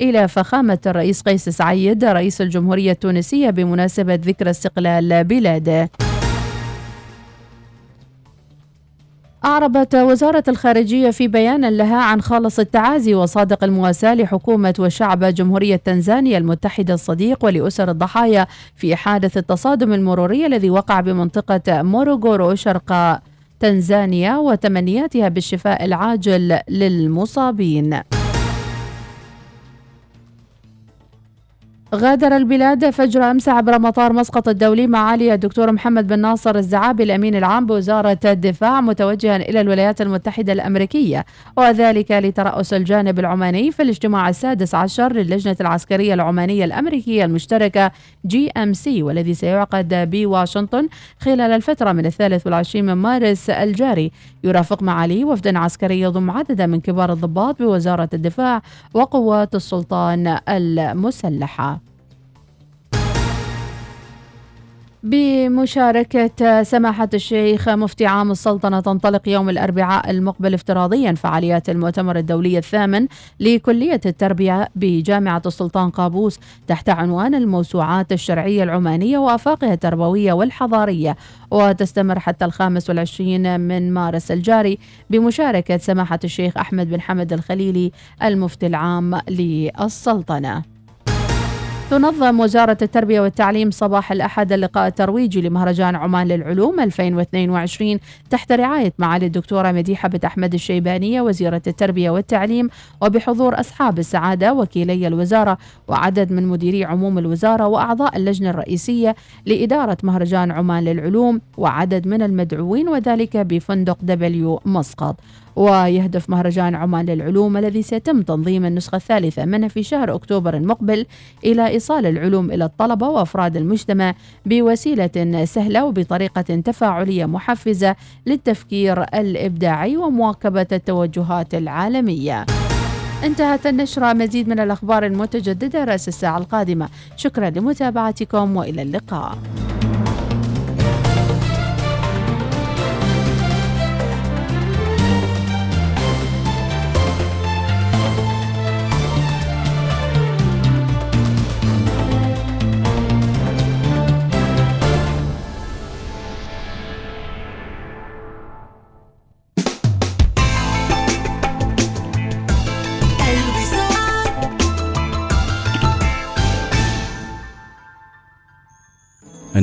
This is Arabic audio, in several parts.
إلى فخامة الرئيس قيس سعيد رئيس الجمهورية التونسية بمناسبة ذكرى استقلال بلاده أعربت وزارة الخارجية في بيان لها عن خالص التعازي وصادق المواساة لحكومة وشعب جمهورية تنزانيا المتحدة الصديق ولأسر الضحايا في حادث التصادم المروري الذي وقع بمنطقة موروغورو شرق تنزانيا وتمنياتها بالشفاء العاجل للمصابين. غادر البلاد فجر أمس عبر مطار مسقط الدولي معالي الدكتور محمد بن ناصر الزعابي الأمين العام بوزارة الدفاع متوجها إلى الولايات المتحدة الأمريكية وذلك لترأس الجانب العماني في الاجتماع السادس عشر للجنة العسكرية العمانية الأمريكية المشتركة JMC والذي سيعقد بواشنطن خلال الفترة من الثالث والعشرين من مارس الجاري. يرافق معالي وفدا عسكري يضم عددا من كبار الضباط بوزارة الدفاع وقوات السلطان المسلحة. بمشاركة سماحة الشيخ مفتي عام السلطنة تنطلق يوم الأربعاء المقبل افتراضيا. فعاليات المؤتمر الدولي الثامن لكلية التربية بجامعة السلطان قابوس تحت عنوان الموسوعات الشرعية العمانية وآفاقها التربوية والحضارية. وتستمر حتى الخامس والعشرين من مارس الجاري بمشاركة سماحة الشيخ أحمد بن حمد الخليلي المفتي العام للسلطنة. تنظم وزارة التربية والتعليم صباح الأحد اللقاء الترويجي لمهرجان عمان للعلوم 2022 تحت رعاية معالي الدكتورة مديحة بن أحمد الشيبانية وزيرة التربية والتعليم وبحضور أصحاب السعادة وكيلي الوزارة وعدد من مديري عموم الوزارة وأعضاء اللجنة الرئيسية لإدارة مهرجان عمان للعلوم وعدد من المدعوين وذلك بفندق دبليو مسقط. ويهدف مهرجان عمان للعلوم الذي سيتم تنظيم النسخة الثالثة منه في شهر أكتوبر المقبل إلى إيصال العلوم إلى الطلبة وأفراد المجتمع بوسيلة سهلة وبطريقة تفاعلية محفزة للتفكير الإبداعي ومواكبة التوجهات العالمية. انتهت النشرة. مزيد من الأخبار المتجددة رأس الساعة القادمة. شكرا لمتابعتكم وإلى اللقاء.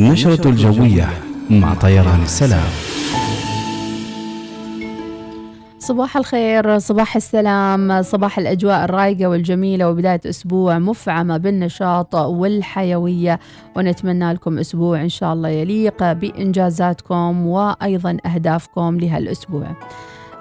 النشرة الجوية مع طيران السلام. صباح الخير صباح السلام صباح الأجواء الرايقة والجميلة وبداية أسبوع مفعمة بالنشاط والحيوية. ونتمنى لكم أسبوع إن شاء الله يليق بإنجازاتكم وأيضا أهدافكم لهالأسبوع.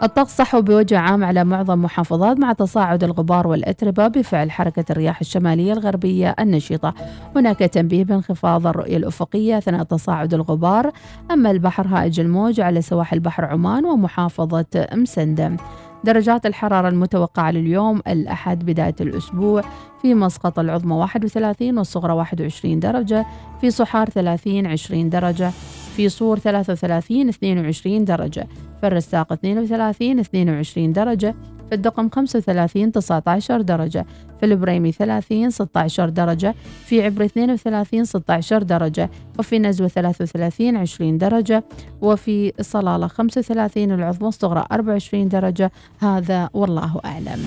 الطقس صحو بوجه عام على معظم محافظات مع تصاعد الغبار والأتربة بفعل حركة الرياح الشمالية الغربية النشطة. هناك تنبيه بانخفاض الرؤية الأفقية أثناء تصاعد الغبار. أما البحر هائج الموج على سواحل بحر عمان ومحافظة مسندم. درجات الحرارة المتوقعة لليوم الأحد بداية الأسبوع في مسقط العظمى 31 والصغرى 21 درجة في صحار 30 20 درجة. في صور 33 22 درجة في الرساق 32 22 درجة في الدقم 35 19 درجة في البريمي 30 16 درجة في عبري 32 16 درجة وفي نزوى 33 20 درجة وفي صلالة 35 العظمى الصغرى 24 درجة. هذا والله أعلم.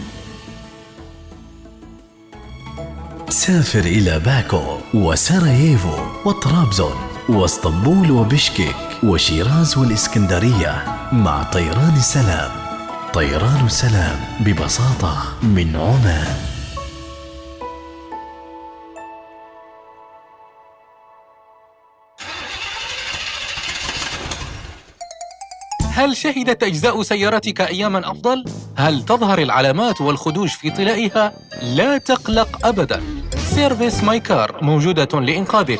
سافر إلى باكو وسراييفو وطرابزون. واسطنبول وبشكك وشيراز والإسكندرية مع طيران السلام طيران السلام ببساطة من عمان هل شهدت أجزاء سيارتك أياماً أفضل؟ هل تظهر العلامات والخدوش في طلائها؟ لا تقلق أبداً Service My Car موجودة لإنقاذك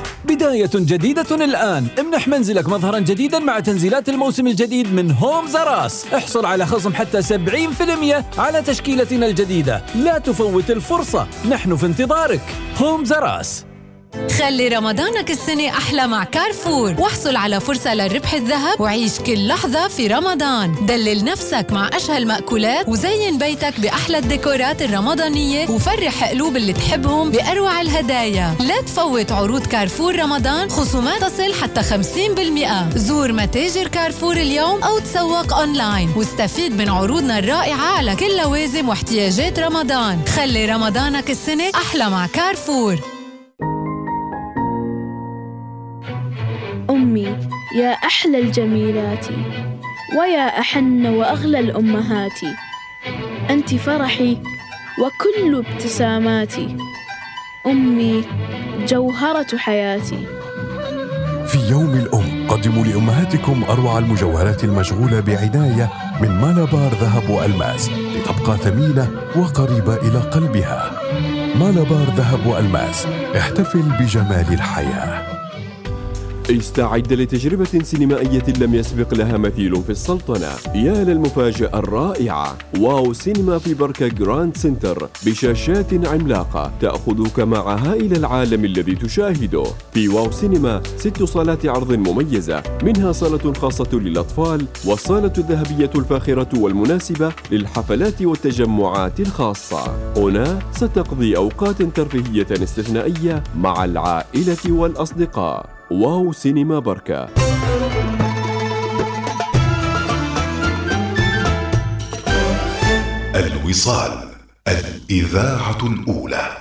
بداية جديدة الآن. امنح منزلك مظهرا جديدا مع تنزيلات الموسم الجديد من Homes R Us احصل على خصم حتى 70% على تشكيلتنا الجديدة. لا تفوت الفرصة. نحن في انتظارك. Homes R Us خلي رمضانك السنة أحلى مع كارفور. واحصل على فرصة للربح الذهب وعيش كل لحظة في رمضان. دلل نفسك مع أشهى المأكولات وزين بيتك بأحلى الديكورات الرمضانية وفرح قلوب اللي تحبهم بأروع الهدايا. لا تفوت عروض كارفور رمضان خصومات تصل حتى 50% زور متاجر كارفور اليوم أو تسوق أونلاين. واستفيد من عروضنا الرائعة على كل لوازم واحتياجات رمضان. خلي رمضانك السنة أحلى مع كارفور. يا أحلى الجميلات ويا أحن وأغلى الأمهات. أنت فرحي وكل ابتساماتي. أمي جوهرة حياتي. في يوم الأم قدموا لأمهاتكم أروع المجوهرات المشغولة بعناية من مالابار ذهب وألماس لتبقى ثمينة وقريبة إلى قلبها. مالابار ذهب وألماس احتفل بجمال الحياة. استعد لتجربة سينمائية لم يسبق لها مثيل في السلطنة. يا للمفاجأة الرائعة. Wow Cinema في بركة Grand Centre بشاشات عملاقة تأخذك معها إلى العالم الذي تشاهده. في واو سينما ست صالات عرض مميزة منها صالة خاصة للأطفال والصالة الذهبية الفاخرة والمناسبة للحفلات والتجمعات الخاصة. هنا ستقضي أوقات ترفيهية استثنائية مع العائلة والأصدقاء. واو سينما بركة. الوصال الإذاعة الأولى.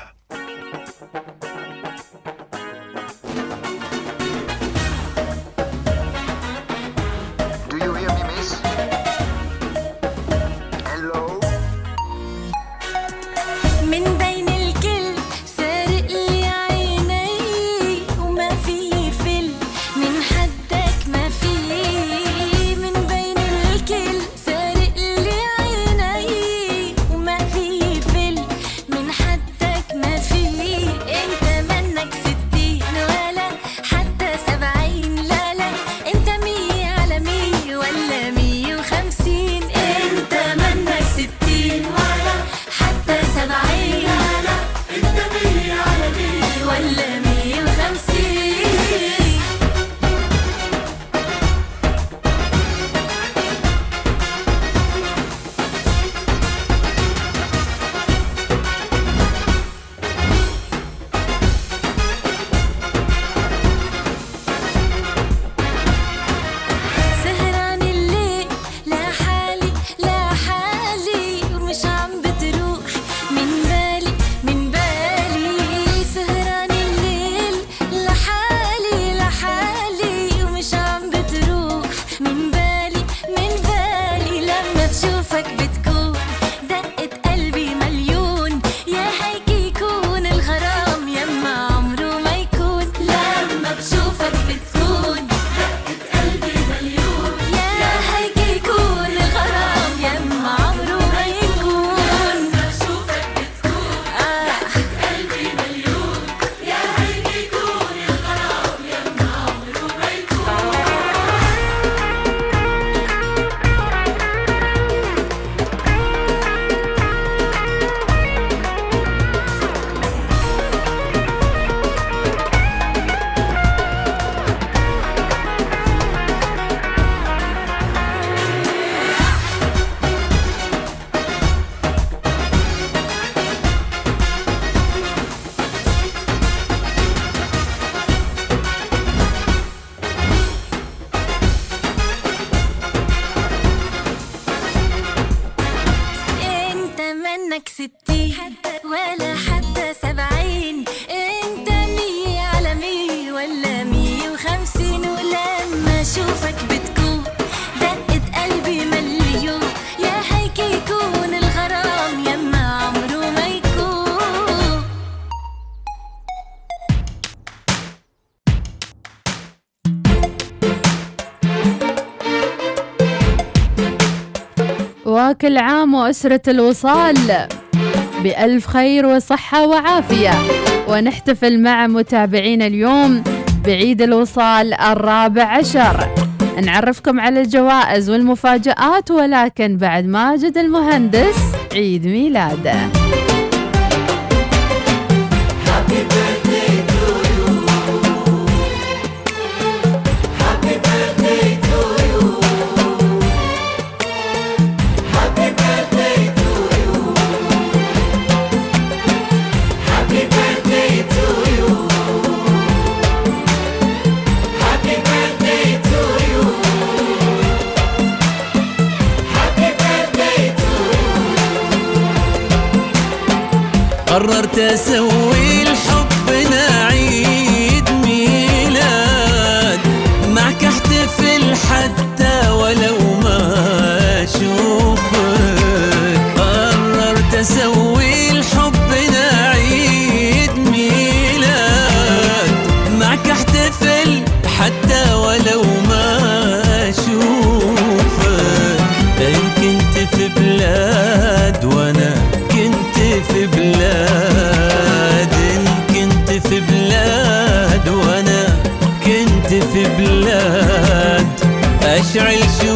عام وأسرة الوصال. بألف خير وصحة وعافية. ونحتفل مع متابعينا اليوم بعيد الوصال الرابع عشر. نعرفكم على الجوائز والمفاجآت ولكن بعد ماجد المهندس عيد ميلاده. 四无。Israel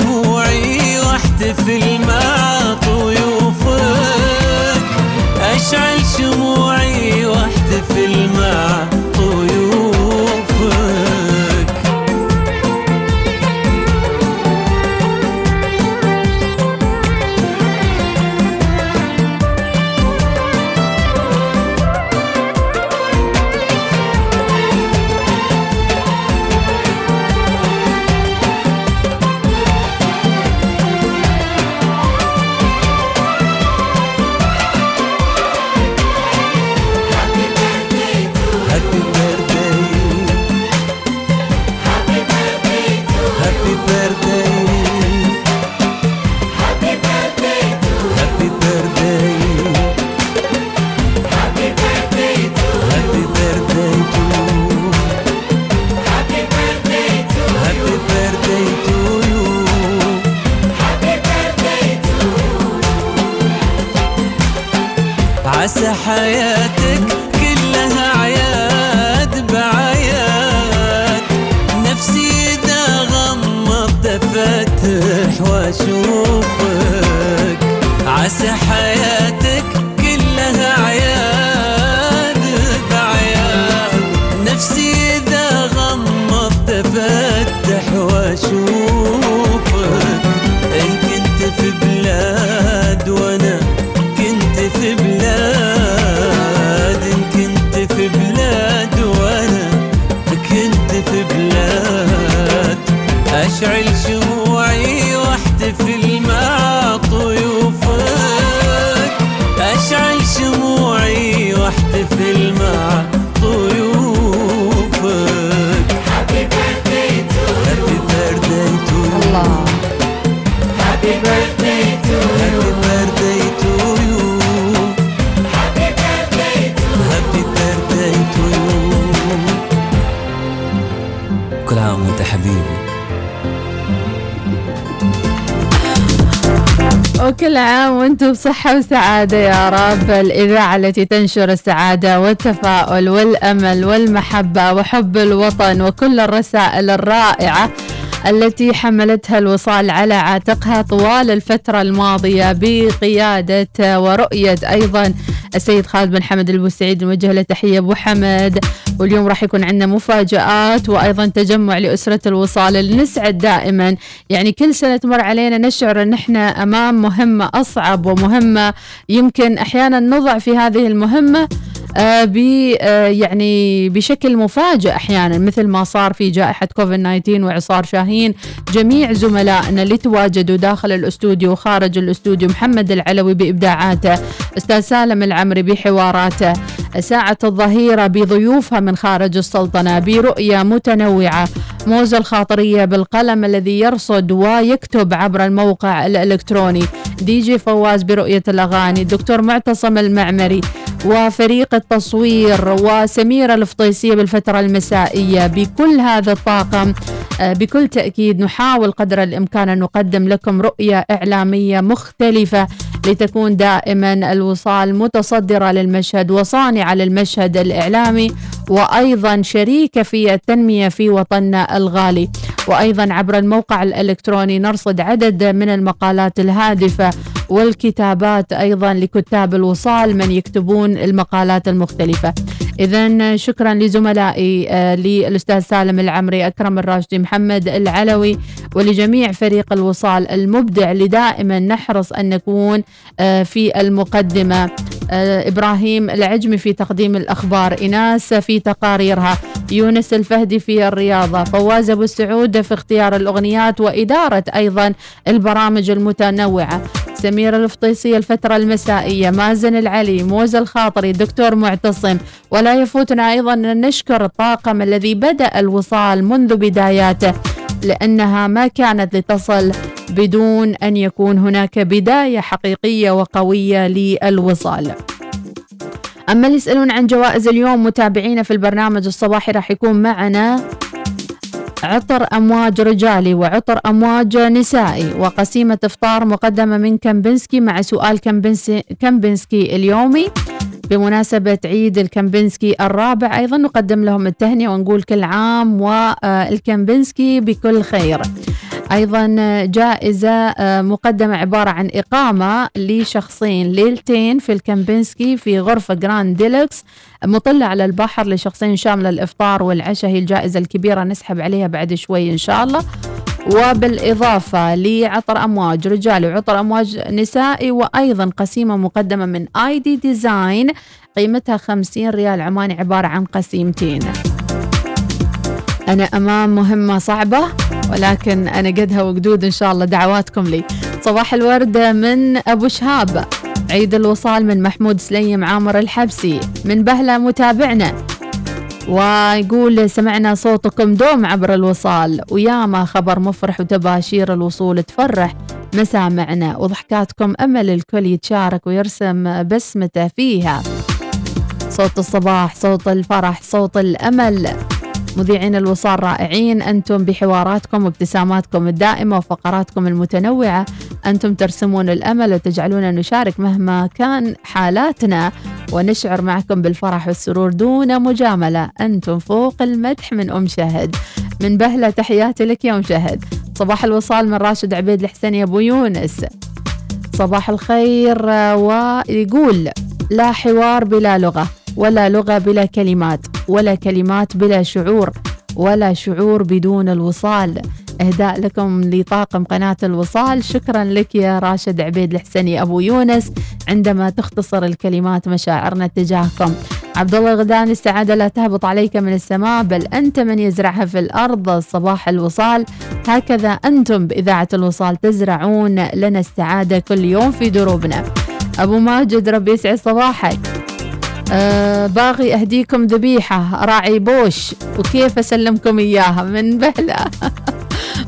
وكل عام وأنتم بصحة وسعادة يا رب. الإذاعة التي تنشر السعادة والتفاؤل والأمل والمحبة وحب الوطن وكل الرسائل الرائعة التي حملتها الوصال على عاتقها طوال الفترة الماضية بقيادة ورؤية أيضا السيد خالد بن حمد البوسعيد نوجه له تحية أبو حمد. واليوم راح يكون عندنا مفاجآت وأيضا تجمع لأسرة الوصال اللي نسعد دائما. يعني كل سنة تمر علينا نشعر أن إحنا أمام مهمة أصعب ومهمة. يمكن أحيانا نضع في هذه المهمة يعني بشكل مفاجئ أحيانا مثل ما صار في جائحة كوفيد 19 واعصار شاهين جميع زملائنا اللي تواجدوا داخل الأستوديو وخارج الأستوديو محمد العلوي بإبداعاته أستاذ سالم العمري بحواراته ساعة الظهيرة بضيوفها من خارج السلطنة برؤية متنوعة موزة الخاطرية بالقلم الذي يرصد ويكتب عبر الموقع الإلكتروني. دي جي فواز برؤية الأغاني الدكتور معتصم المعمري وفريق التصوير وسميرة الفطيسية بالفترة المسائية. بكل هذا الطاقم آه، بكل تأكيد نحاول قدر الإمكان أن نقدم لكم رؤية إعلامية مختلفة لتكون دائما الوصال متصدرة للمشهد وصانعة للمشهد الإعلامي وأيضا شريكة في التنمية في وطننا الغالي. وأيضا عبر الموقع الإلكتروني نرصد عدد من المقالات الهادفة والكتابات أيضا لكتاب الوصال من يكتبون المقالات المختلفة. إذا شكرا لزملائي آه، للأستاذ سالم العمري أكرم الراشدي محمد العلوي ولجميع فريق الوصال المبدع اللي دائما نحرص أن نكون آه، في المقدمة. آه، إبراهيم العجمي في تقديم الأخبار إناس في تقاريرها يونس الفهدي في الرياضة فواز أبو السعود في اختيار الأغنيات وإدارة أيضا البرامج المتنوعة. سمير الفطيسي الفترة المسائية. مازن العلي موز الخاطري دكتور معتصم. ولا يفوتنا أيضا أن نشكر الطاقم الذي بدأ الوصال منذ بداياته لأنها ما كانت لتصل بدون أن يكون هناك بداية حقيقية وقوية للوصال. أما اللي يسألون عن جوائز اليوم متابعينا في البرنامج الصباحي راح يكون معنا عطر أمواج رجالي وعطر أمواج نسائي وقسيمة إفطار مقدمة من كمبنسكي مع سؤال كمبنسكي اليومي. بمناسبة عيد الكمبنسكي الرابع أيضا نقدم لهم التهنئة ونقول كل عام والكمبنسكي بكل خير. أيضا جائزة آه، مقدمة عبارة عن إقامة لشخصين ليلتين في الكمبنسكي في غرفة Grand Deluxe مطلة على البحر لشخصين شاملة الإفطار والعشاء هي الجائزة الكبيرة نسحب عليها بعد شوي إن شاء الله. وبالإضافة لعطر أمواج رجالي وعطر أمواج نسائي وأيضا قسيمة مقدمة من ID Design قيمتها 50 ريال عماني عبارة عن قسيمتين. أنا أمام مهمة صعبة ولكن أنا قدها وقدود إن شاء الله دعواتكم لي. صباح الورد من أبو شهاب. عيد الوصال من محمود سليم عامر الحبسي. من بهلة متابعنا. ويقول سمعنا صوتكم دوم عبر الوصال. وياما خبر مفرح وتباشير الوصول تفرح. مسامعنا وضحكاتكم أمل الكل يتشارك ويرسم بسمته فيها. صوت الصباح صوت الفرح صوت الأمل. مذيعين الوصال رائعين. أنتم بحواراتكم وابتساماتكم الدائمة وفقراتكم المتنوعة. أنتم ترسمون الأمل وتجعلونا نشارك مهما كان حالاتنا. ونشعر معكم بالفرح والسرور دون مجاملة. أنتم فوق المدح من أم شهد. من بهلة تحياتي لك يا أم شهد. صباح الوصال من راشد عبيد الحسين يا أبو يونس. صباح الخير ويقول لا حوار بلا لغة. ولا لغة بلا كلمات ولا كلمات بلا شعور ولا شعور بدون الوصال. إهداء لكم لطاقم قناة الوصال. شكرا لك يا راشد عبيد الحسني أبو يونس. عندما تختصر الكلمات مشاعرنا تجاهكم عبد الله الغداني السعادة لا تهبط عليك من السماء بل أنت من يزرعها في الأرض. صباح الوصال. هكذا أنتم بإذاعة الوصال تزرعون. لنا السعادة كل يوم في دروبنا. أبو ماجد ربي يسعد صباحك. أه باغي أهديكم ذبيحة راعي بوش وكيف أسلمكم إياها؟ من بهلة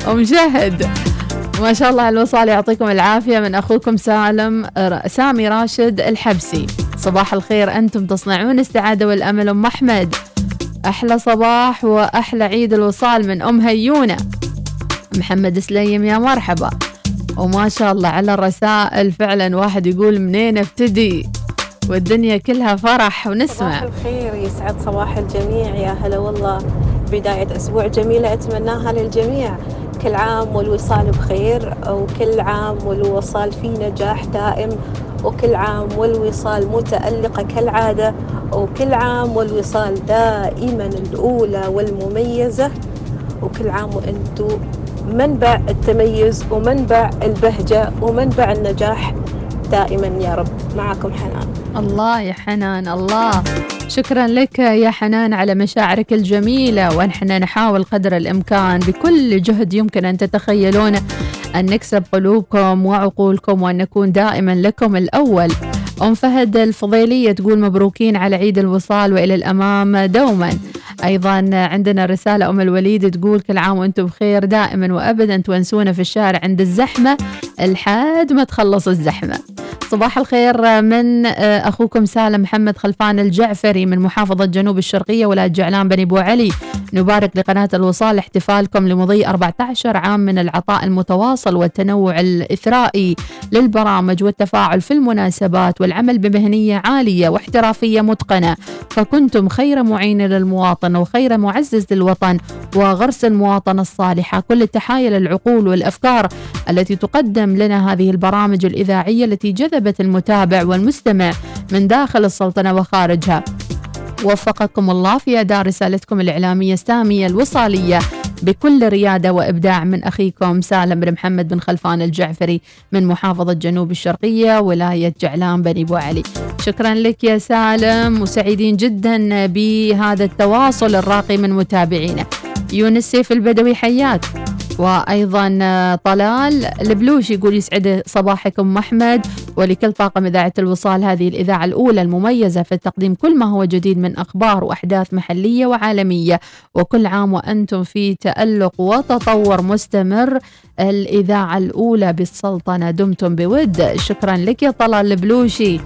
ومشهد ما شاء الله الوصال يعطيكم العافية من أخوكم سالم سامي راشد الحبسي. صباح الخير أنتم تصنعون السعادة والأمل أم أحمد؟ أحلى صباح وأحلى عيد الوصال من أم هيونة. محمد سليم يا مرحبا. وما شاء الله على الرسائل فعلا واحد يقول منين أبتدي؟ والدنيا كلها فرح ونسمع. صباح الخير يسعد صباح الجميع. يا هلا والله. بداية أسبوع جميلة أتمناها للجميع. كل عام والوصال بخير وكل عام والوصال في نجاح دائم وكل عام والوصال متألقة كالعادة وكل عام والوصال دائما الأولى والمميزة وكل عام وأنتم منبع التميز ومنبع البهجة ومنبع النجاح دائما يا رب. معكم حنان. الله يا حنان الله. شكرا لك يا حنان على مشاعرك الجميلة ونحن نحاول قدر الإمكان بكل جهد يمكن أن تتخيلونه أن نكسب قلوبكم وعقولكم وأن نكون دائما لكم الأول. أم فهد الفضيلية تقول مبروكين على عيد الوصال وإلى الأمام دوما. أيضا عندنا رسالة أم الوليد تقول كل عام وأنتم بخير دائما وأبدا تونسونا في الشارع عند الزحمة. لحد ما تخلص الزحمة. صباح الخير من آه، أخوكم سالم محمد خلفان الجعفري من محافظة جنوب الشرقية ولاية جعلان بني أبو علي. نبارك لقناة الوصال احتفالكم لمضي 14 عام من العطاء المتواصل والتنوع الإثرائي للبرامج والتفاعل في المناسبات والعمل بمهنية عالية واحترافية متقنة. فكنتم خير معين للمواطن وخير معزز للوطن وغرس المواطنة الصالحة. كل التحايا للعقول والأفكار التي تقدم لنا هذه البرامج الإذاعية التي جذبت المتابع والمستمع من داخل السلطنة وخارجها. وفقكم الله في أداء رسالتكم الإعلامية السامية الوصالية بكل ريادة وإبداع من أخيكم سالم بن محمد بن خلفان الجعفري من محافظة جنوب الشرقية ولاية جعلان بني بو علي. شكرا لك يا سالم وسعيدين جدا بهذا التواصل الراقي من متابعينا. يونس سيف البدوي حياك. وأيضا طلال البلوش يقول يسعد صباحكم أحمد. ولكل طاقم إذاعة الوصال هذه الإذاعة الأولى المميزة في تقديم كل ما هو جديد من أخبار وأحداث محلية وعالمية. وكل عام وأنتم في تألق وتطور مستمر. الإذاعة الأولى بالسلطنة دمتم بود. شكرا لك يا طلال البلوشي.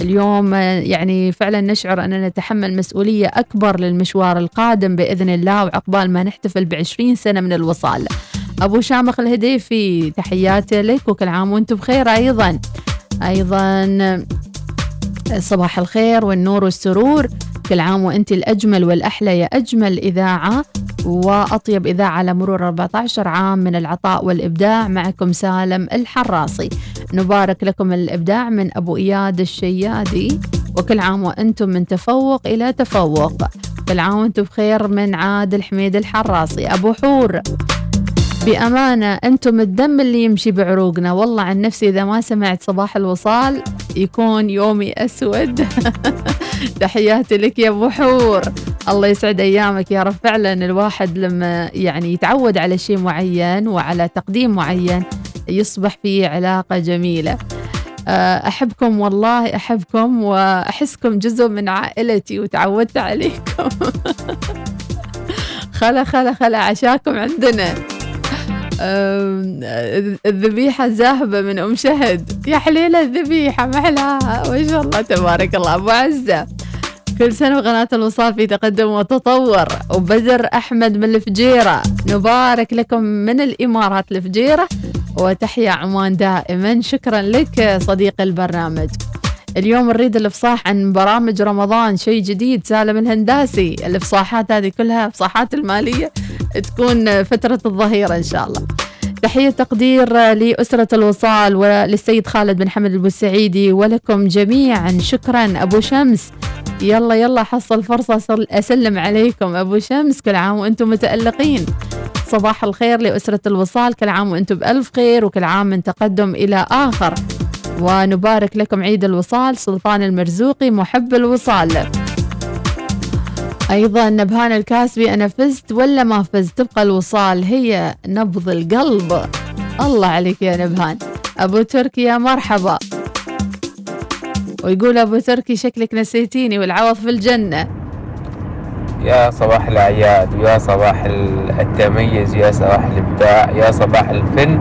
اليوم يعني فعلا نشعر أننا نتحمل مسؤولية أكبر للمشوار القادم بإذن الله وعقبال ما نحتفل بعشرين سنة من الوصال. أبو شامخ الهديفي تحياتي لك وكل عام وأنتم بخير أيضا. أيضا صباح الخير والنور والسرور. كل عام وأنت الأجمل والأحلى يا أجمل إذاعة وأطيب إذاعة على مرور 14 عام من العطاء والإبداع. معكم سالم الحراسي. نبارك لكم الإبداع من أبو إياد الشيادي. وكل عام وأنتم من تفوق إلى تفوق. كل عام وأنتم بخير من عادل حميد الحراسي. أبو حور. بأمانة أنتم الدم اللي يمشي بعروقنا. والله عن نفسي إذا ما سمعت صباح الوصال يكون يومي أسود. تحياتي لك يا أبو حور. الله يسعد أيامك يا رب. فعلا الواحد لما يعني يتعود على شيء معين وعلى تقديم معين يصبح في علاقة جميلة. أحبكم والله أحبكم وأحسكم جزء من عائلتي وتعودت عليكم. خلا خلا خلا عشاكم عندنا. الذبيحة ذاهبة من أم شهد. يا حليلة الذبيحة محلاها ما شاء الله تبارك الله. أبو عزة كل سنة وقناة الوصال في تقدم وتطور. وبدر أحمد من الفجيرة نبارك لكم من الإمارات الفجيرة. وتحيا عمان دائما. شكرا لك صديق البرنامج. اليوم نريد الإفصاح عن برامج رمضان شيء جديد سالم الهنداسي. الإفصاحات هذه كلها إفصاحات المالية. تكون فترة الظهيرة إن شاء الله. تحية تقدير لأسرة الوصال وللسيد خالد بن حمد البوسعيدي ولكم جميعا. شكرا أبو شمس. يلا يلا حصل فرصة أسلم عليكم أبو شمس. كل عام وأنتم متألقين. صباح الخير لأسرة الوصال. كل عام وأنتم بألف خير وكل عام من تقدم إلى آخر. ونبارك لكم عيد الوصال سلطان المرزوقي محب الوصال. أيضا نبهان الكاسبي أنا فزت ولا ما فزت؟ تبقى الوصال هي نبض القلب. الله عليك يا نبهان. أبو تركي يا مرحبا. ويقول أبو تركي شكلك نسيتيني والعوض في الجنة. يا صباح الأعياد ويا صباح التميز يا صباح الإبداع يا صباح الفن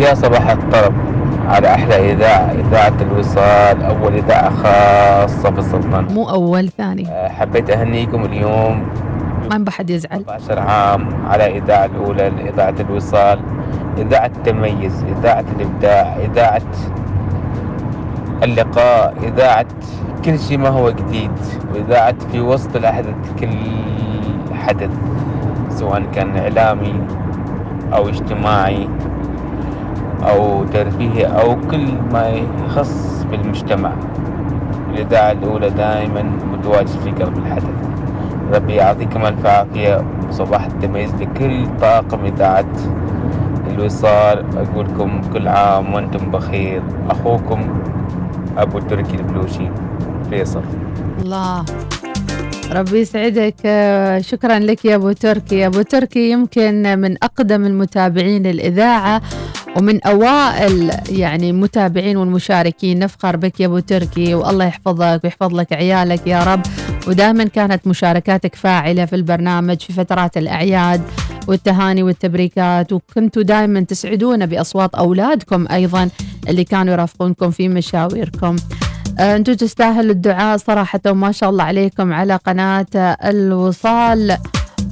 يا صباح الطرب. على أحلى إذاعة إذاعة الوصال أول إذاعة خاصة في السلطنة مو أول ثاني. حبيت أهنيكم اليوم. ما بحد يزعل. 14 عام على إذاعة الأولى إذاعة الوصال إذاعة التميز إذاعة الإبداع إذاعة اللقاء إذاعة كل شيء ما هو جديد وإذاعة في وسط الأحداث كل حدث سواء كان إعلامي أو اجتماعي. أو ترفيهي أو كل ما يخص بالمجتمع. الإذاعة الأولى دائما متواجد في قلب الحدث. ربي يعطيكم ألف عافية وصباح التميز لكل طاقم إذاعة الوصال. أقول لكم كل عام وأنتم بخير. أخوكم أبو تركي البلوشي فيصل. الله. ربي يسعدك. شكرا لك يا أبو تركي. أبو تركي يمكن من أقدم المتابعين الاذاعه ومن أوائل يعني المتابعين والمشاركين نفخر بك يا أبو تركي والله يحفظك ويحفظ لك عيالك يا رب. ودائما كانت مشاركاتك فاعلة في البرنامج في فترات الأعياد والتهاني والتبريكات. وكنتوا دائما تسعدونا بأصوات أولادكم أيضا اللي كانوا يرافقونكم في مشاويركم. آه، أنتم تستاهلوا الدعاء صراحة وما شاء الله عليكم على قناة الوصال.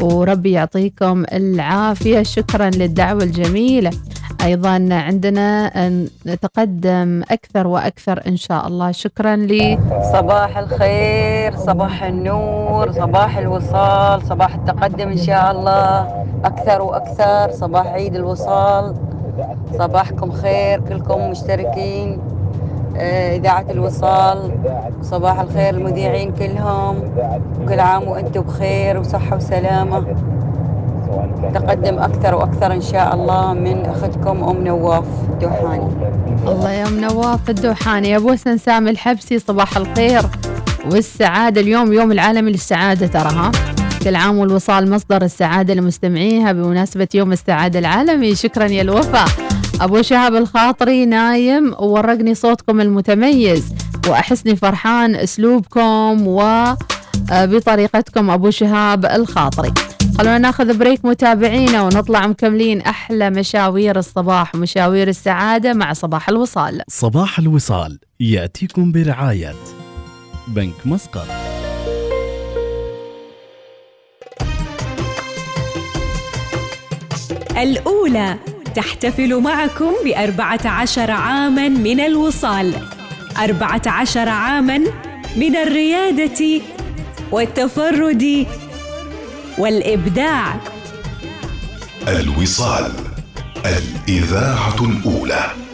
وربي يعطيكم العافية. شكرا للدعوة الجميلة. أيضا عندنا نتقدم أكثر وأكثر إن شاء الله. شكرا لي. صباح الخير صباح النور صباح الوصال صباح التقدم إن شاء الله. أكثر وأكثر صباح عيد الوصال. صباحكم خير كلكم مشتركين. إذاعة الوصال. صباح الخير المذيعين كلهم. كل عام وأنتم بخير وصحة وسلامة. تقدم أكثر وأكثر إن شاء الله من أختكم أم نواف الدوحاني. الله يا أم نواف الدوحاني. أبو سنسام الحبسي صباح الخير والسعادة. اليوم يوم العالمي للسعادة ترى ها؟ كل عام والوصال مصدر السعادة لمستمعيها بمناسبة يوم السعادة العالمي. شكرا يا الوفا أبو شهاب الخاطري نايم وورقني صوتكم المتميز وأحسني فرحان أسلوبكم وبطريقتكم أبو شهاب الخاطري. خلونا ناخذ بريك متابعينا ونطلع مكملين أحلى مشاوير الصباح ومشاوير السعادة مع صباح الوصال. صباح الوصال يأتيكم برعاية بنك مسقط. الأولى تحتفل معكم بأربعة عشر عاما من الوصال. أربعة عشر عاما من الريادة والتفرد والإبداع. الوصال الإذاعة الأولى.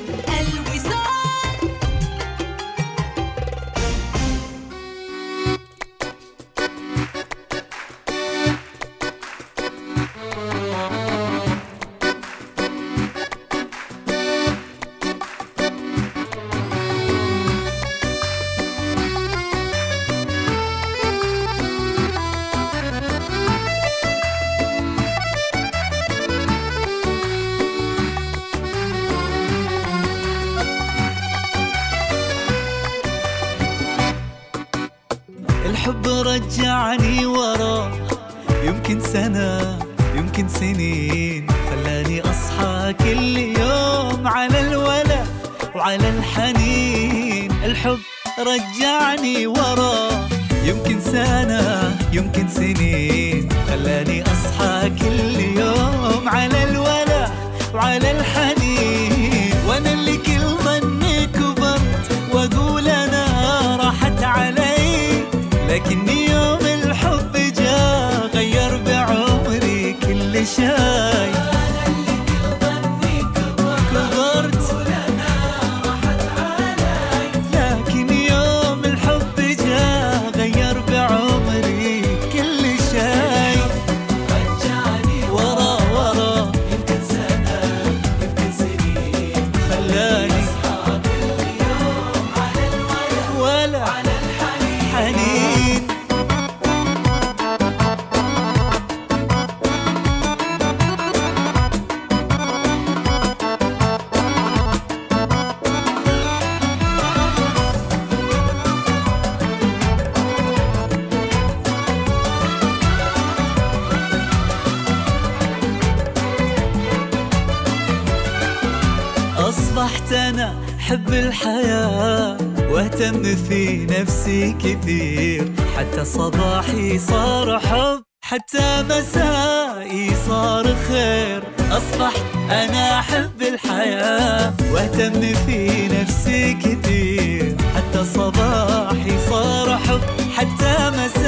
رجعني ورا. يمكن سنة يمكن سنين. خلاني أصحى كل يوم على الولا وعلى الحنين أصبحت أنا حب الحياة وأهتم في نفسي كثير. حتى صباحي صار حب حتى مسائي صار خير. أصبحت أنا أحب الحياة وأهتم في نفسي كثير. حتى صباحي صار حب حتى مسائي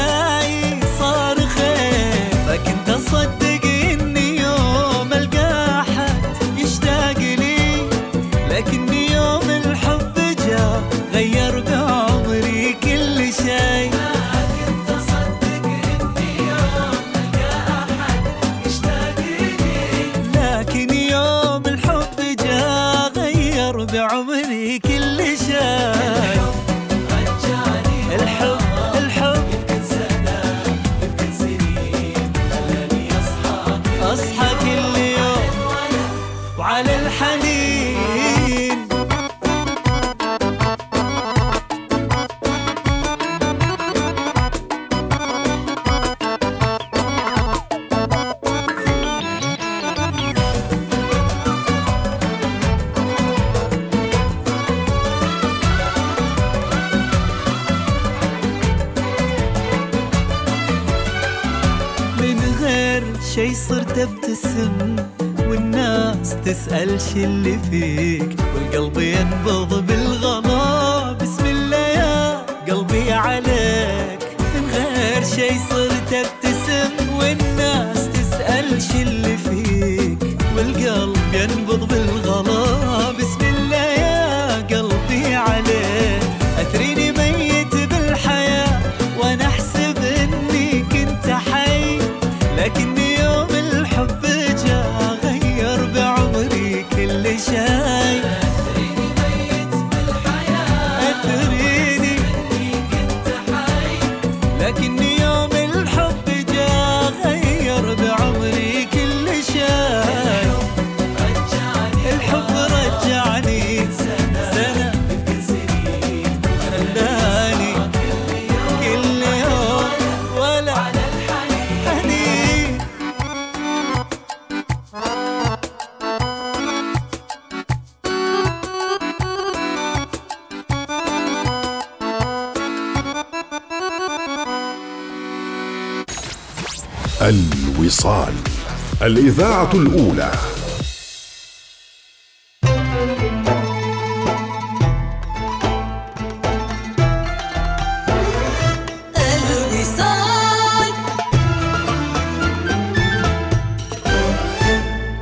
الإذاعة الأولى.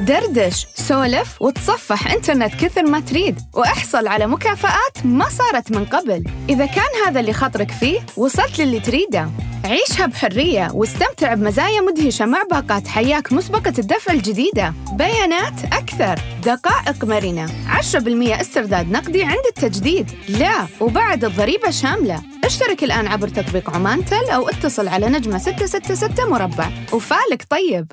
دردش سولف وتصفح إنترنت كثر ما تريد وأحصل على مكافآت ما صارت من قبل. إذا كان هذا اللي خطرك فيه وصلت للي تريده. عيشها بحرية واستمتع بمزايا مدهشة مع باقات حياك مسبقة الدفع الجديدة. بيانات أكثر. دقائق مرنة. 10% استرداد نقدي عند التجديد. لا وبعد الضريبة شاملة. اشترك الآن عبر تطبيق عمان تل أو اتصل على نجمة 666 مربع. وفالك طيب.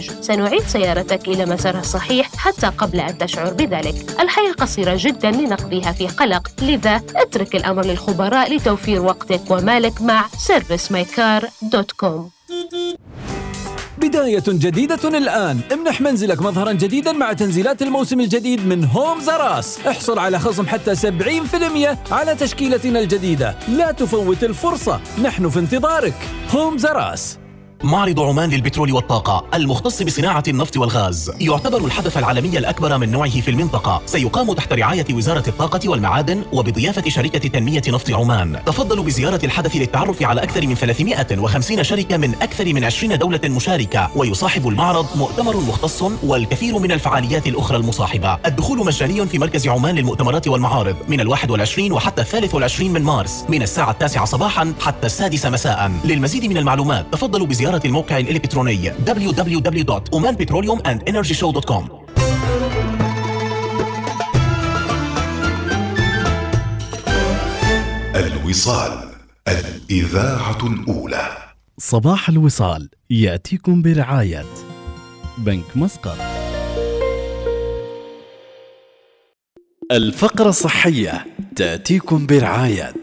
سنعيد سيارتك إلى مسارها الصحيح حتى قبل أن تشعر بذلك. الحياة قصيرة جدا لنقضيها في قلق. لذا اترك الأمر للخبراء لتوفير وقتك ومالك مع servicemycar.com بداية جديدة الآن. امنح منزلك مظهرا جديدا مع تنزيلات الموسم الجديد من هوم زراس احصل على خصم حتى 70% على تشكيلتنا الجديدة. لا تفوت الفرصة. نحن في انتظارك. هوم زراس معرض عمان للبترول والطاقة المختص بصناعة النفط والغاز. يعتبر الحدث العالمي الأكبر من نوعه في المنطقة. سيقام تحت رعاية وزارة الطاقة والمعادن وبضيافة شركة تنمية نفط عمان. تفضلوا بزيارة الحدث للتعرف على أكثر من 350 شركة من أكثر من 20 دولة مشاركة. ويصاحب المعرض مؤتمر مختص والكثير من الفعاليات الأخرى المصاحبة. الدخول مجاني في مركز عمان للمؤتمرات والمعارض من الواحد والعشرين وحتى الثالث والعشرين من مارس من الساعة التاسعة صباحا حتى السادسة مساء. للمزيد من المعلومات تفضلوا بزيارة الموقع الإلكتروني www.omanpetroleumandenergyshow.com الوصال الإذاعة الأولى. صباح الوصال يأتيكم برعاية بنك مسقط. الفقرة الصحية تأتيكم برعاية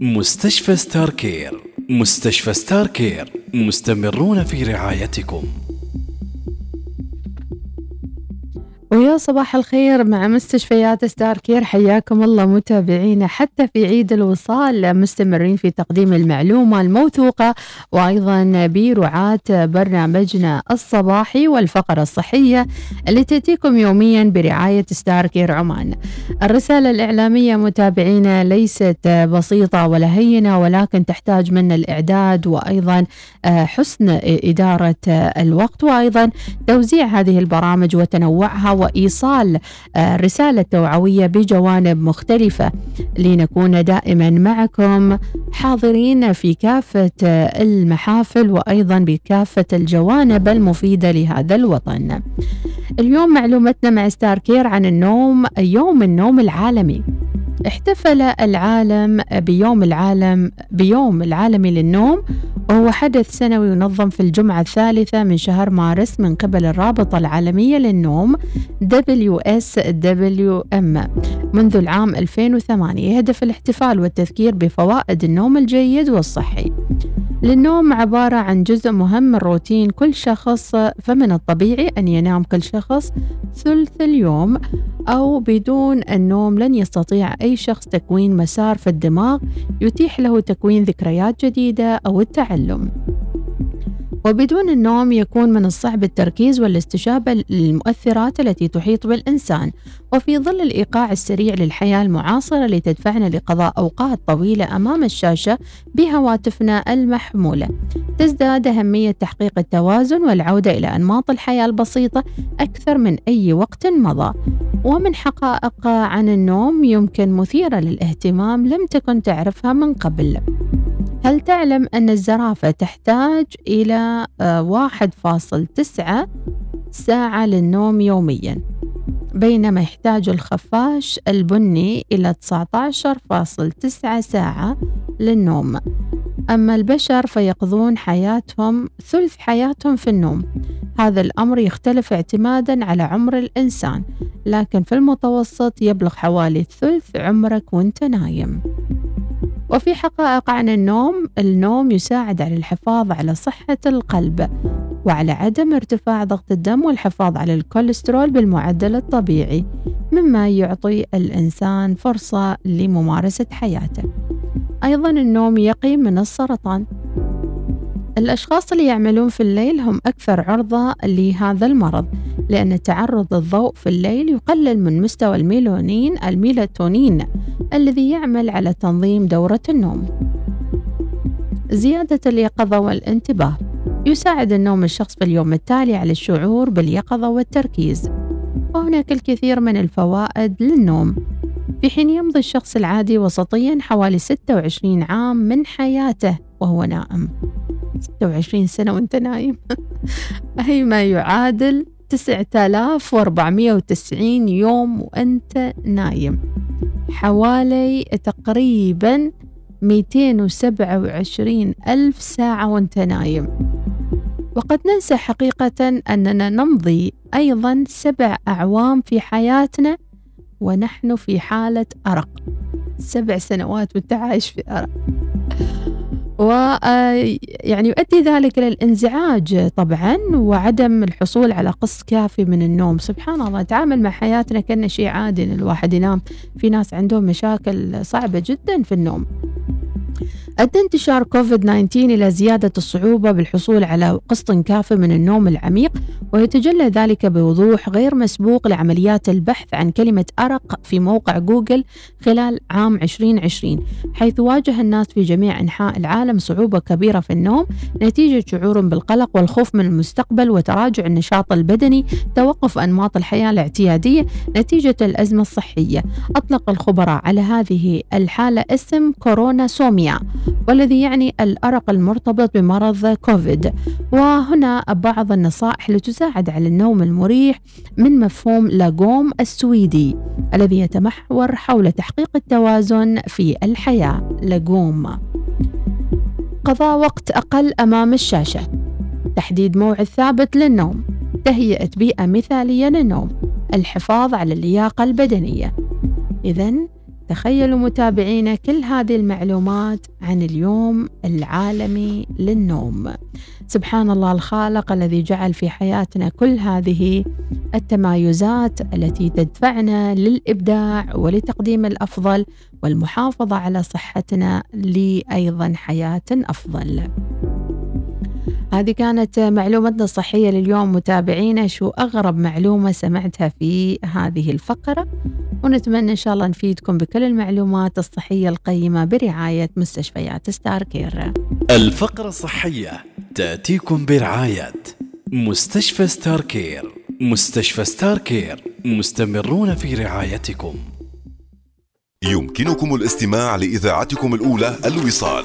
مستشفى Starcare مستشفى Starcare مستمرون في رعايتكم. ويا صباح الخير مع مستشفيات Starcare. حياكم الله متابعينا حتى في عيد الوصال مستمرين في تقديم المعلومة الموثوقة وأيضا برعاة برنامجنا الصباحي والفقرة الصحية اللي تأتيكم يوميا برعاية ستار كير عمان. الرسالة الإعلامية متابعينا ليست بسيطة ولا هينة ولكن تحتاج منا الإعداد وأيضا حسن إدارة الوقت وأيضا توزيع هذه البرامج وتنوعها وإيصال رسالة توعوية بجوانب مختلفة. لنكون دائما معكم حاضرين في كافة المحافل وأيضا بكافة الجوانب المفيدة لهذا الوطن. اليوم معلومتنا مع Starcare عن النوم يوم النوم العالمي. احتفل العالم بيوم العالم بيوم العالمي للنوم وهو حدث سنوي ينظم في الجمعة الثالثة من شهر مارس من قبل الرابطة العالمية للنوم WASM منذ العام 2008 يهدف الاحتفال والتذكير بفوائد النوم الجيد والصحي. للنوم عبارة عن جزء مهم من روتين كل شخص فمن الطبيعي أن ينام كل شخص ثلث اليوم أو بدون النوم لن يستطيع أي شخص تكوين مسار في الدماغ يتيح له تكوين ذكريات جديدة أو التعلم. وبدون النوم يكون من الصعب التركيز والاستجابة للمؤثرات التي تحيط بالإنسان وفي ظل الإيقاع السريع للحياة المعاصرة لتدفعنا لقضاء أوقات طويلة أمام الشاشة بهواتفنا المحمولة. تزداد أهمية تحقيق التوازن والعودة إلى أنماط الحياة البسيطة أكثر من أي وقت مضى. ومن حقائق عن النوم يمكن مثيرة للاهتمام لم تكن تعرفها من قبل. هل تعلم أن الزرافة تحتاج إلى آه، 1.9 ساعة للنوم يوميا بينما يحتاج الخفاش البني إلى 19.9 ساعة للنوم. أما البشر فيقضون حياتهم ثلث حياتهم في النوم. هذا الأمر يختلف اعتمادا على عمر الإنسان لكن في المتوسط يبلغ حوالي ثلث عمرك وأنت نايم. وفي حقائق عن النوم النوم يساعد على الحفاظ على صحة القلب وعلى عدم ارتفاع ضغط الدم والحفاظ على الكوليسترول بالمعدل الطبيعي مما يعطي الإنسان فرصة لممارسة حياته. أيضا النوم يقي من السرطان. الأشخاص اللي يعملون في الليل هم أكثر عرضة لهذا المرض لأن تعرض الضوء في الليل يقلل من مستوى الميلونين الميلاتونين الذي يعمل على تنظيم دورة النوم. زيادة اليقظة والانتباه. يساعد النوم الشخص في اليوم التالي على الشعور باليقظة والتركيز. وهناك الكثير من الفوائد للنوم. في حين يمضي الشخص العادي وسطيا حوالي 26 عام من حياته وهو نائم. 26 سنة وانت نايم. أي ما يعادل 9490 يوم وأنت نايم. حوالي تقريبا 227 ألف ساعة وانت نايم. وقد ننسى حقيقة أننا نمضي أيضا سبع أعوام في حياتنا ونحن في حالة أرق. سبع سنوات وانت عايش في أرق. و يعني يؤدي ذلك إلى الانزعاج طبعا وعدم الحصول على قسط كافي من النوم. سبحان الله نتعامل مع حياتنا كأنه شيء عادي إن الواحد ينام في ناس عندهم مشاكل صعبة جدا في النوم. أدى انتشار كوفيد 19 إلى زيادة الصعوبة بالحصول على قسط كافي من النوم العميق ويتجلى ذلك بوضوح غير مسبوق لعمليات البحث عن كلمة أرق في موقع جوجل خلال عام 2020 حيث واجه الناس في جميع أنحاء العالم صعوبة كبيرة في النوم نتيجة شعورهم بالقلق والخوف من المستقبل وتراجع النشاط البدني توقف أنماط الحياة الاعتيادية نتيجة الأزمة الصحية. أطلق الخبراء على هذه الحالة اسم كورونا سوميا. والذي يعني الأرق المرتبط بمرض كوفيد. وهنا بعض النصائح لتساعد على النوم المريح من مفهوم لاغوم السويدي الذي يتمحور حول تحقيق التوازن في الحياة. لاغوم. قضاء وقت أقل أمام الشاشة. تحديد موعد ثابت للنوم. تهيئة بيئة مثالية للنوم. الحفاظ على اللياقة البدنية. إذا تخيلوا متابعينا كل هذه المعلومات عن اليوم العالمي للنوم. سبحان الله الخالق الذي جعل في حياتنا كل هذه التمايزات التي تدفعنا للإبداع ولتقديم الأفضل والمحافظة على صحتنا لايضا حياة أفضل. هذه كانت معلومتنا الصحية لليوم. متابعينا شو أغرب معلومة سمعتها في هذه الفقرة؟ ونتمنى إن شاء الله نفيدكم بكل المعلومات الصحية القيمة برعاية مستشفيات ستار كير الفقرة الصحية تأتيكم برعاية مستشفى Starcare مستشفى Starcare مستمرون في رعايتكم. يمكنكم الاستماع لإذاعتكم الأولى الوصال.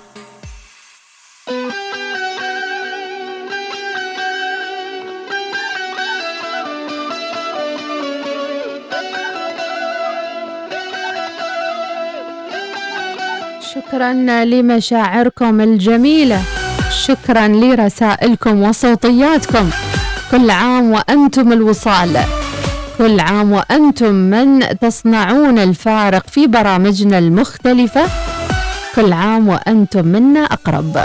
شكرا لمشاعركم الجميلة. شكرا لرسائلكم وصوتياتكم. كل عام وأنتم الوصال. كل عام وأنتم من تصنعون الفارق في برامجنا المختلفة. كل عام وأنتم منا أقرب.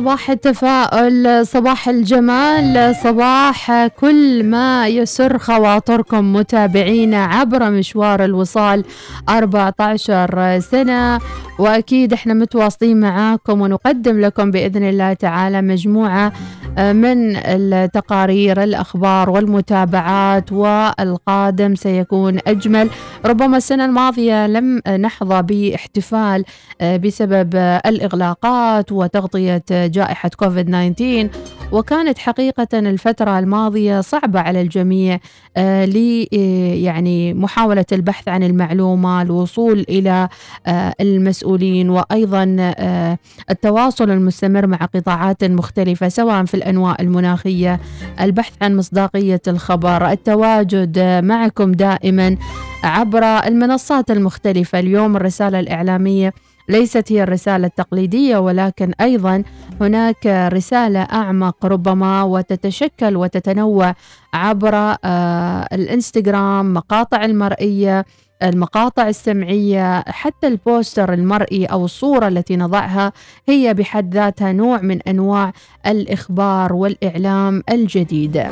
صباح التفاؤل صباح الجمال صباح كل ما يسر خواطركم متابعينا عبر مشوار الوصال 14 سنة. وأكيد إحنا متواصلين معاكم ونقدم لكم بإذن الله تعالى مجموعة من التقارير الأخبار والمتابعات والقادم سيكون أجمل. ربما السنة الماضية لم نحظى باحتفال بسبب الإغلاقات وتغطية جائحة كوفيد 19 وكانت حقيقة الفترة الماضية صعبة على الجميع آه، ل آه، يعني محاولة البحث عن المعلومة الوصول إلى آه، المسؤولين وأيضا التواصل المستمر مع قطاعات مختلفة سواء في الأنواع المناخية البحث عن مصداقية الخبر التواجد معكم دائما عبر المنصات المختلفة. اليوم الرسالة الإعلامية ليست هي الرسالة التقليدية ولكن أيضا هناك رسالة أعمق ربما وتتشكل وتتنوع عبر آه، الإنستغرام مقاطع المرئية المقاطع السمعية حتى البوستر المرئي أو الصورة التي نضعها هي بحد ذاتها نوع من أنواع الإخبار والإعلام الجديد.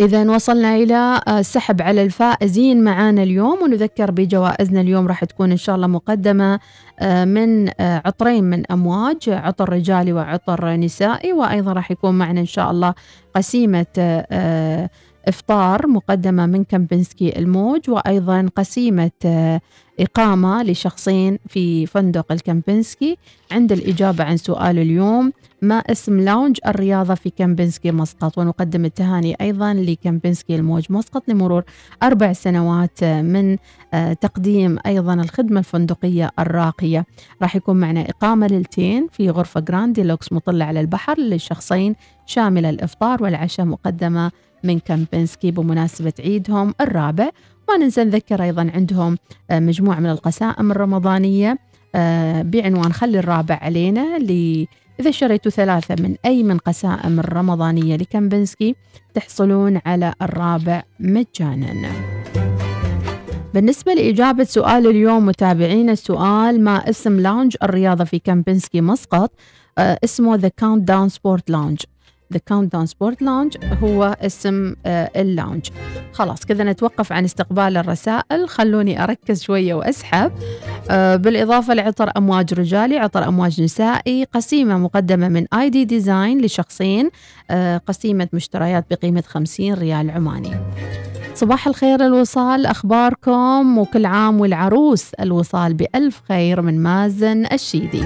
إذا وصلنا إلى السحب على الفائزين معانا اليوم ونذكر بجوائزنا اليوم راح تكون إن شاء الله مقدمة آه، من آه، عطرين من أمواج عطر رجالي وعطر نسائي وأيضا راح يكون معنا إن شاء الله قسيمة آه، إفطار مقدمة من كامبنسكي الموج وأيضا قسيمة إقامة لشخصين في فندق الكامبنسكي عند الإجابة عن سؤال اليوم ما اسم lounge الرياضة في كامبنسكي مسقط؟ ونقدم التهاني أيضا لكامبنسكي الموج مسقط لمرور أربع سنوات من آه، تقديم أيضا الخدمة الفندقية الراقية. راح يكون معنا إقامة ليلتين في غرفة Grand Deluxe مطلة على البحر للشخصين شاملة الإفطار والعشاء مقدمة من كامبنسكي بمناسبة عيدهم الرابع. ما ننسى نذكر أيضا عندهم آه، مجموعة من القسائم الرمضانية. آه، بعنوان خلي الرابع علينا ل إذا شريتوا ثلاثة من أي من قسائم الرمضانية ل Kempinski تحصلون على الرابع مجانا. بالنسبة لإجابة سؤال اليوم متابعين السؤال ما اسم lounge الرياضة في Kempinski مسقط؟ آه اسمه The Countdown Sport Lounge. The Countdown Sport Lounge هو اسم آه، ال lounge خلاص كذا نتوقف عن استقبال الرسائل. خلوني أركز شوية وأسحب. آه، بالإضافة لعطر أمواج رجالي عطر أمواج نسائي قسيمة مقدمة من ID Design لشخصين آه، قسيمة مشتريات بقيمة 50 ريال عماني. صباح الخير الوصال أخباركم؟ وكل عام والعروس الوصال بألف خير من مازن الشيدي.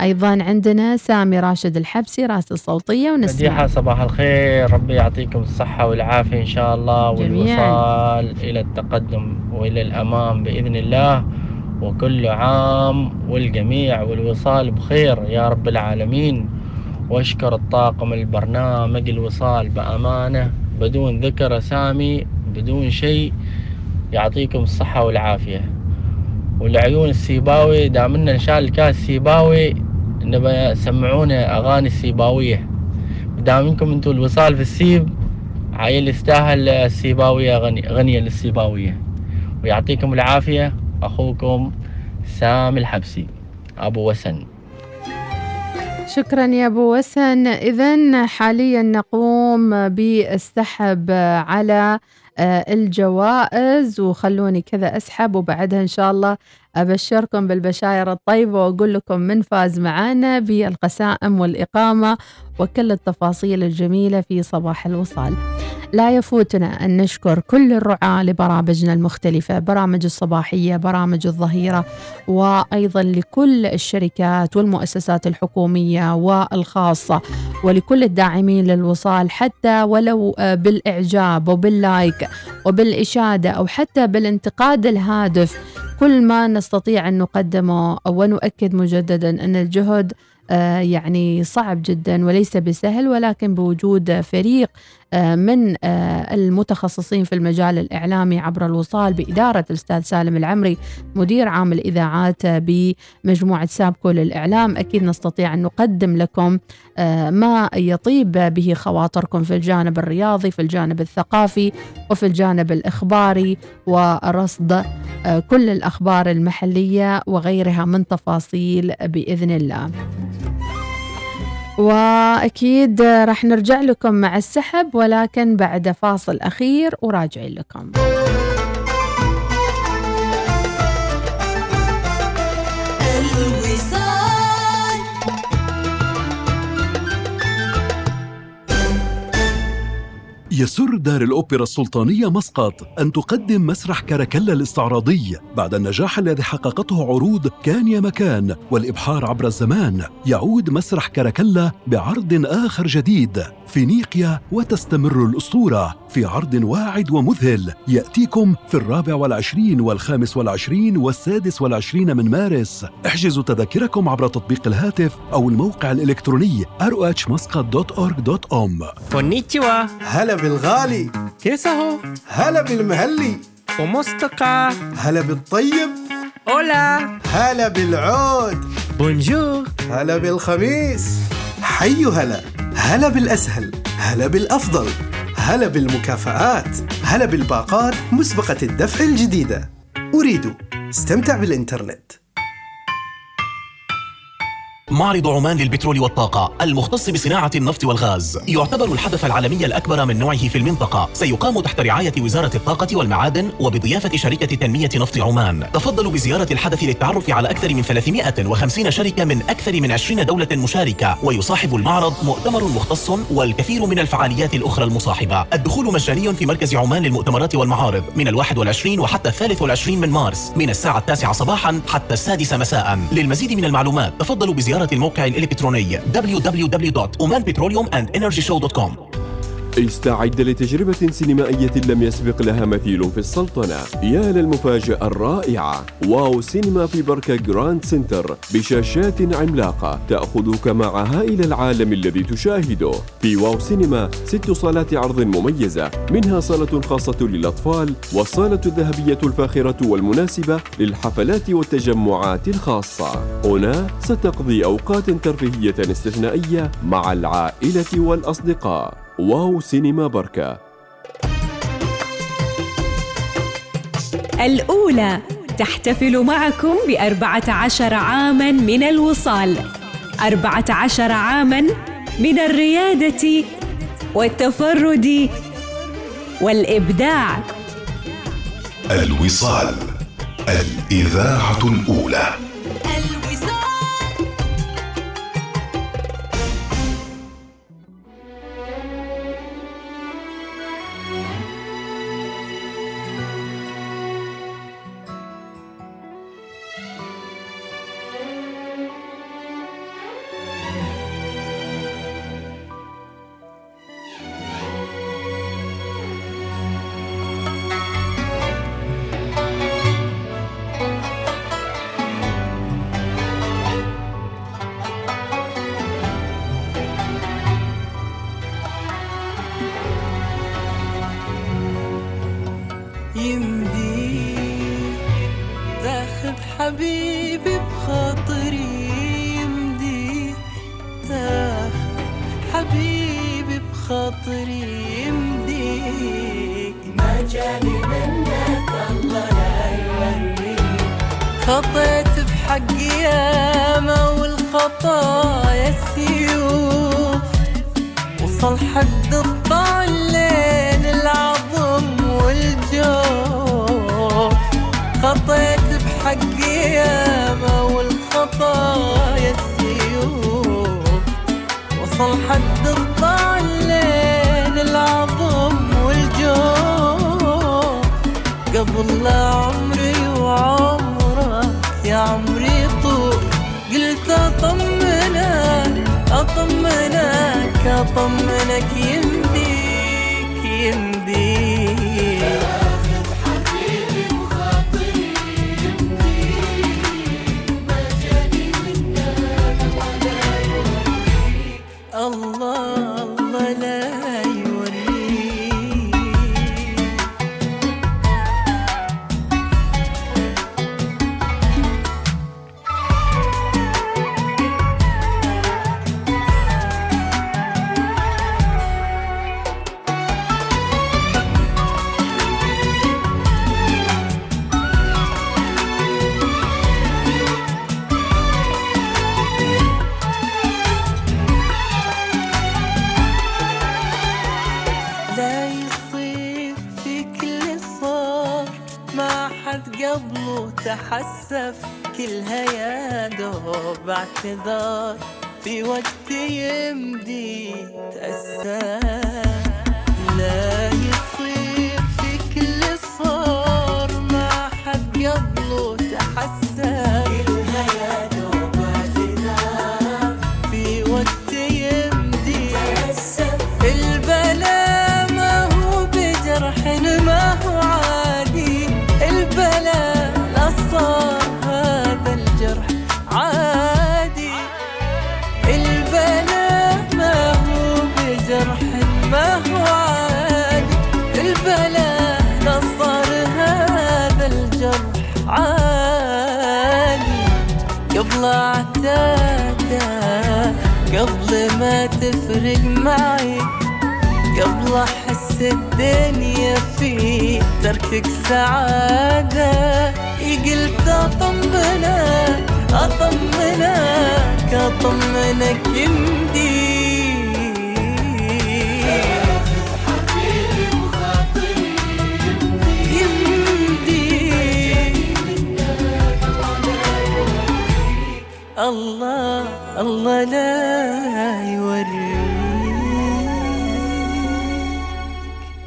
أيضا عندنا سامي راشد الحبسي رسالة صوتية ونسمع. مديحة صباح الخير. ربي يعطيكم الصحة والعافية إن شاء الله والوصال إلى التقدم وإلى الأمام بإذن الله. وكل عام والجميع والوصال بخير يا رب العالمين. وأشكر الطاقم البرنامج الوصال بأمانة. بدون ذكر أسامي بدون شيء يعطيكم الصحة والعافية. والعيون السيباوي دامنا إن شاء الكاس سيباوي نبى سمعونا أغاني السيباويه دام انكم أنتم الوصال في السيب عيل يستاهل السيباويه غني غنية للسيباوية. ويعطيكم العافية أخوكم سامي الحبسي. أبو وسن. شكرا يا أبو وسن. اذا حاليا نقوم بالسحب على الجوائز وخلوني كذا أسحب وبعدها إن شاء الله أبشركم بالبشاير الطيبة وأقول لكم من فاز معانا بالقسائم والإقامة وكل التفاصيل الجميلة في صباح الوصال. لا يفوتنا أن نشكر كل الرعاة لبرامجنا المختلفة برامج الصباحية برامج الظهيرة وأيضا لكل الشركات والمؤسسات الحكومية والخاصة ولكل الداعمين للوصال حتى ولو بالإعجاب وباللايك وبالإشادة أو حتى بالانتقاد الهادف كل ما نستطيع أن نقدمه ونؤكد مجددا أن الجهد آه، يعني صعب جدا وليس بسهل ولكن بوجود فريق من آه، المتخصصين في المجال الإعلامي عبر الوصال بإدارة الأستاذ سالم العمري مدير عام الإذاعات بمجموعة سابكو للإعلام. أكيد نستطيع أن نقدم لكم ما يطيب به خواطركم في الجانب الرياضي في الجانب الثقافي وفي الجانب الإخباري ورصد كل الأخبار المحلية وغيرها من تفاصيل بإذن الله. وأكيد راح نرجع لكم مع السحب ولكن بعد فاصل أخير وراجعين لكم. يسر دار الأوبرا السلطانية مسقط أن تقدم مسرح كاراكلا الاستعراضي بعد النجاح الذي حققته عروض كان يا مكان والإبحار عبر الزمان. يعود مسرح كاراكلا بعرض آخر جديد. فينيقيا وتستمر الأسطورة في عرض واعد ومذهل. يأتيكم في الرابع والعشرين والخامس والعشرين والسادس والعشرين من مارس. احجزوا تذاكركم عبر تطبيق الهاتف أو الموقع الإلكتروني rohmuscat.org.om كونيتشوا. هلا بالغالي. كيسهو هلا بالمهلي. ومستقى هلا بالطيب. هولا هلا بالعود. بونجور. هلا بالخميس. حيو هلا. هلا بالأسهل. هلا بالأفضل. هلا بالمكافآت. هلا بالباقات مسبقة الدفع الجديدة. أريد. استمتع بالإنترنت. معرض عمان للبترول والطاقة المختص بصناعة النفط والغاز. يعتبر الحدث العالمي الأكبر من نوعه في المنطقة. سيقام تحت رعاية وزارة الطاقة والمعادن وبضيافة شركة تنمية نفط عمان. تفضلوا بزيارة الحدث للتعرف على أكثر من 350 شركة من أكثر من 20 دولة مشاركة. ويصاحب المعرض مؤتمر مختص والكثير من الفعاليات الأخرى المصاحبة. الدخول مجاني في مركز عمان للمؤتمرات والمعارض من الواحد والعشرين وحتى الثالث والعشرين من مارس من الساعة التاسعة صباحا حتى السادسة مساء. للمزيد من المعلومات تفضلوا بزيارة الموقع الإلكتروني www.omanpetroleum.and.energyshow.com استعد لتجربة سينمائية لم يسبق لها مثيل في السلطنة. يا للمفاجأة الرائعة. Wow Cinema في بركة Grand Centre بشاشات عملاقة تأخذك معها إلى العالم الذي تشاهده. في Wow Cinema ست صالات عرض مميزة منها صالة خاصة للأطفال والصالة الذهبية الفاخرة والمناسبة للحفلات والتجمعات الخاصة. هنا ستقضي أوقات ترفيهية استثنائية مع العائلة والأصدقاء. Wow Cinema بركة. الأولى تحتفل معكم بأربعة عشر عاماً من الوصال. أربعة عشر عاماً من الريادة والتفرد والإبداع. الوصال الإذاعة الأولى. قبل لا عمري وعمرك يا عمري طول. قلت أطمنك أطمنك أطمنك يمديك ما تفرق معي قبل أحس الدنيا في تركك سعادة. قلت اطمنك أطمنك أطمنك يمدي. الله الله لا يوري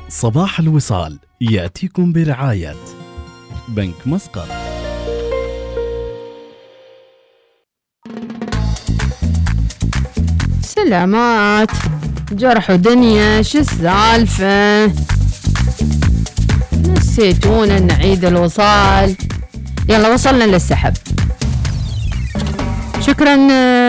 صباح الوصال يأتيكم برعاية بنك مسقط. سلامات جرح دنيا شو السالفة؟ نسيتونا نعيد الوصال. يلا وصلنا للسحب. شكرا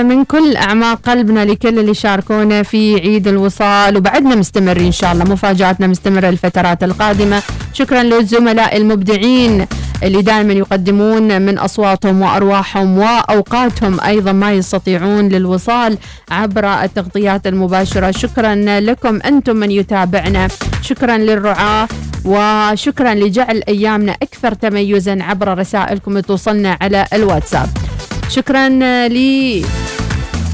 من كل أعماق قلبنا لكل اللي شاركونا في عيد الوصال. وبعدنا مستمرين إن شاء الله مفاجآتنا مستمرة الفترات القادمة. شكرا للزملاء المبدعين اللي دائما يقدمون من أصواتهم وأرواحهم وأوقاتهم أيضا ما يستطيعون للوصال عبر التغطيات المباشرة. شكرا لكم أنتم من يتابعنا. شكرا للرعاة. وشكرا لجعل أيامنا أكثر تميزا عبر رسائلكم توصلنا على الواتساب. شكرا لي.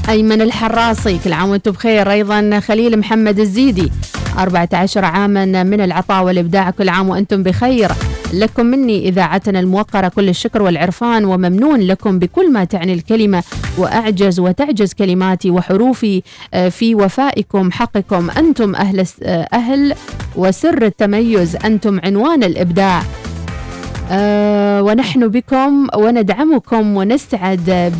أيمن الحراسي كل عام وأنتم بخير. أيضا خليل محمد الزيدي 14 عاما من العطاء والإبداع كل عام وأنتم بخير. لكم مني إذاعتنا الموقرة كل الشكر والعرفان وممنون لكم بكل ما تعني الكلمة وأعجز وتعجز كلماتي وحروفي في وفائكم حقكم. أنتم أهل, أهل وسر التميز أنتم عنوان الإبداع. آه ونحن بكم وندعمكم ونسعد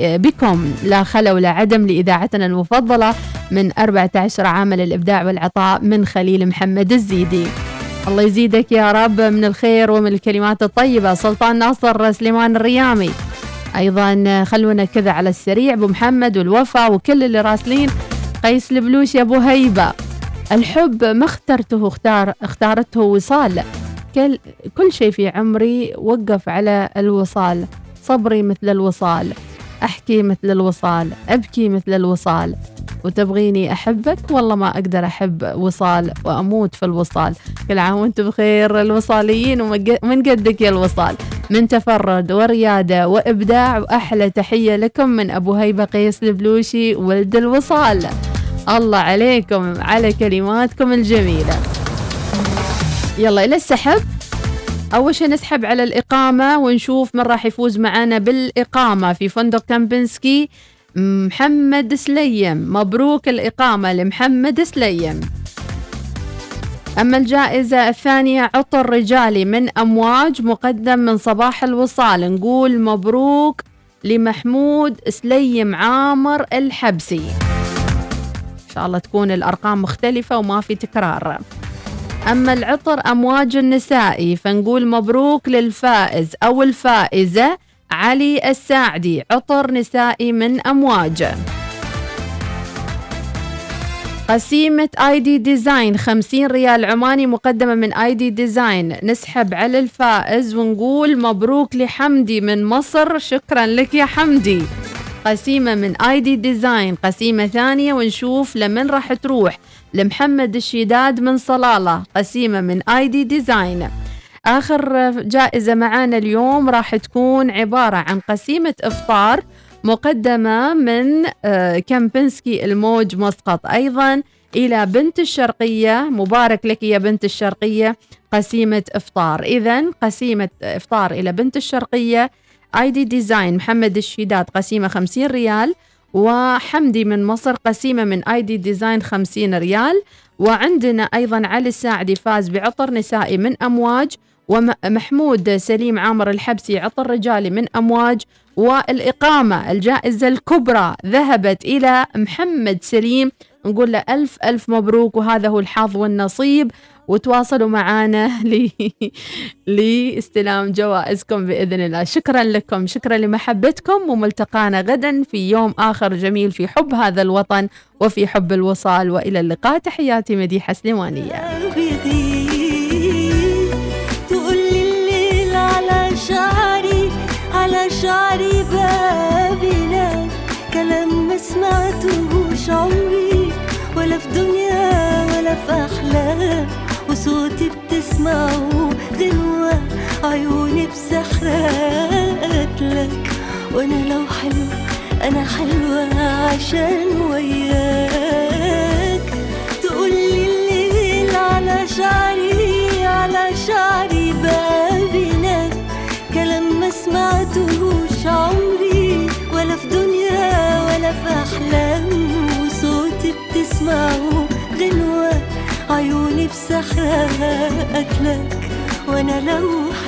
بكم. لا خلا ولا عدم لإذاعتنا المفضلة من 14 عاما للإبداع والعطاء من خليل محمد الزيدي. الله يزيدك يا رب من الخير ومن الكلمات الطيبة. سلطان ناصر سليمان الريامي. أيضا خلونا كذا على السريع. أبو محمد والوفا وكل اللي راسلين. قيس البلوش يا أبو هيبة. الحب ما اخترته اختار اختارته وصال. كل, كل شيء في عمري وقف على الوصال. صبري مثل الوصال. أحكي مثل الوصال. أبكي مثل الوصال. وتبغيني أحبك؟ والله ما أقدر أحب وصال وأموت في الوصال. كل عام وأنتم بخير الوصاليين ومن قدك يا الوصال. من تفرد وريادة وإبداع وأحلى تحية لكم من أبو هيبة قيس البلوشي ولد الوصال. الله عليكم على كلماتكم الجميلة. يلا إلى السحب. أول شيء نسحب على الإقامة ونشوف من راح يفوز معنا بالإقامة. في فندق كامبنسكي محمد سليم. مبروك الإقامة لمحمد سليم. أما الجائزة الثانية عطر رجالي من أمواج مقدم من صباح الوصال. نقول مبروك لمحمود سليم عامر الحبسي. إن شاء الله تكون الأرقام مختلفة وما في تكرار. أما العطر أمواج النسائي فنقول مبروك للفائز أو الفائزة علي الساعدي عطر نسائي من أمواج قسيمة ID Design 50 ريال عماني مقدمة من ID Design. نسحب على الفائز ونقول مبروك لحمدي من مصر شكرا لك يا حمدي. قسيمة من ID Design قسيمة ثانية ونشوف لمن راح تروح. لمحمد الشيداد من صلالة قسيمة من ID Design. آخر جائزة معانا اليوم راح تكون عبارة عن قسيمة إفطار مقدمة من Kempinski الموج مسقط. أيضا إلى بنت الشرقية مبارك لك يا بنت الشرقية قسيمة إفطار. إذا قسيمة إفطار إلى بنت الشرقية ID Design محمد الشيداد قسيمة 50 ريال وحمدي من مصر قسيمة من ID Design 50 ريال. وعندنا أيضا علي الساعدي فاز بعطر نسائي من أمواج ومحمود سليم عامر الحبسي عطر رجالي من أمواج. والإقامة الجائزة الكبرى ذهبت إلى محمد سليم نقول له ألف ألف مبروك وهذا هو الحظ والنصيب. وتواصلوا معنا لاستلام جوائزكم بإذن الله. شكرا لكم. شكرا لمحبتكم. وملتقانا غدا في يوم آخر جميل في حب هذا الوطن وفي حب الوصال. وإلى اللقاء. تحياتي مديحة سليمانية. شعري على شعري بابي كلام ما سمعتهوش عمري ولا في دنيا ولا في أحلام وصوتي بتسمعه غنوة عيوني بسحرات لك. وأنا لو حلو أنا حلوة عشان وياك. تقولي الليل على شعري على شعري بقى بينك كلام ما سمعتهوش عمري. ولا في دنيا ولا في أحلام وصوتي بتسمعه غنوة عيوني بسحرك لك وأنا لو